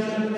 Thy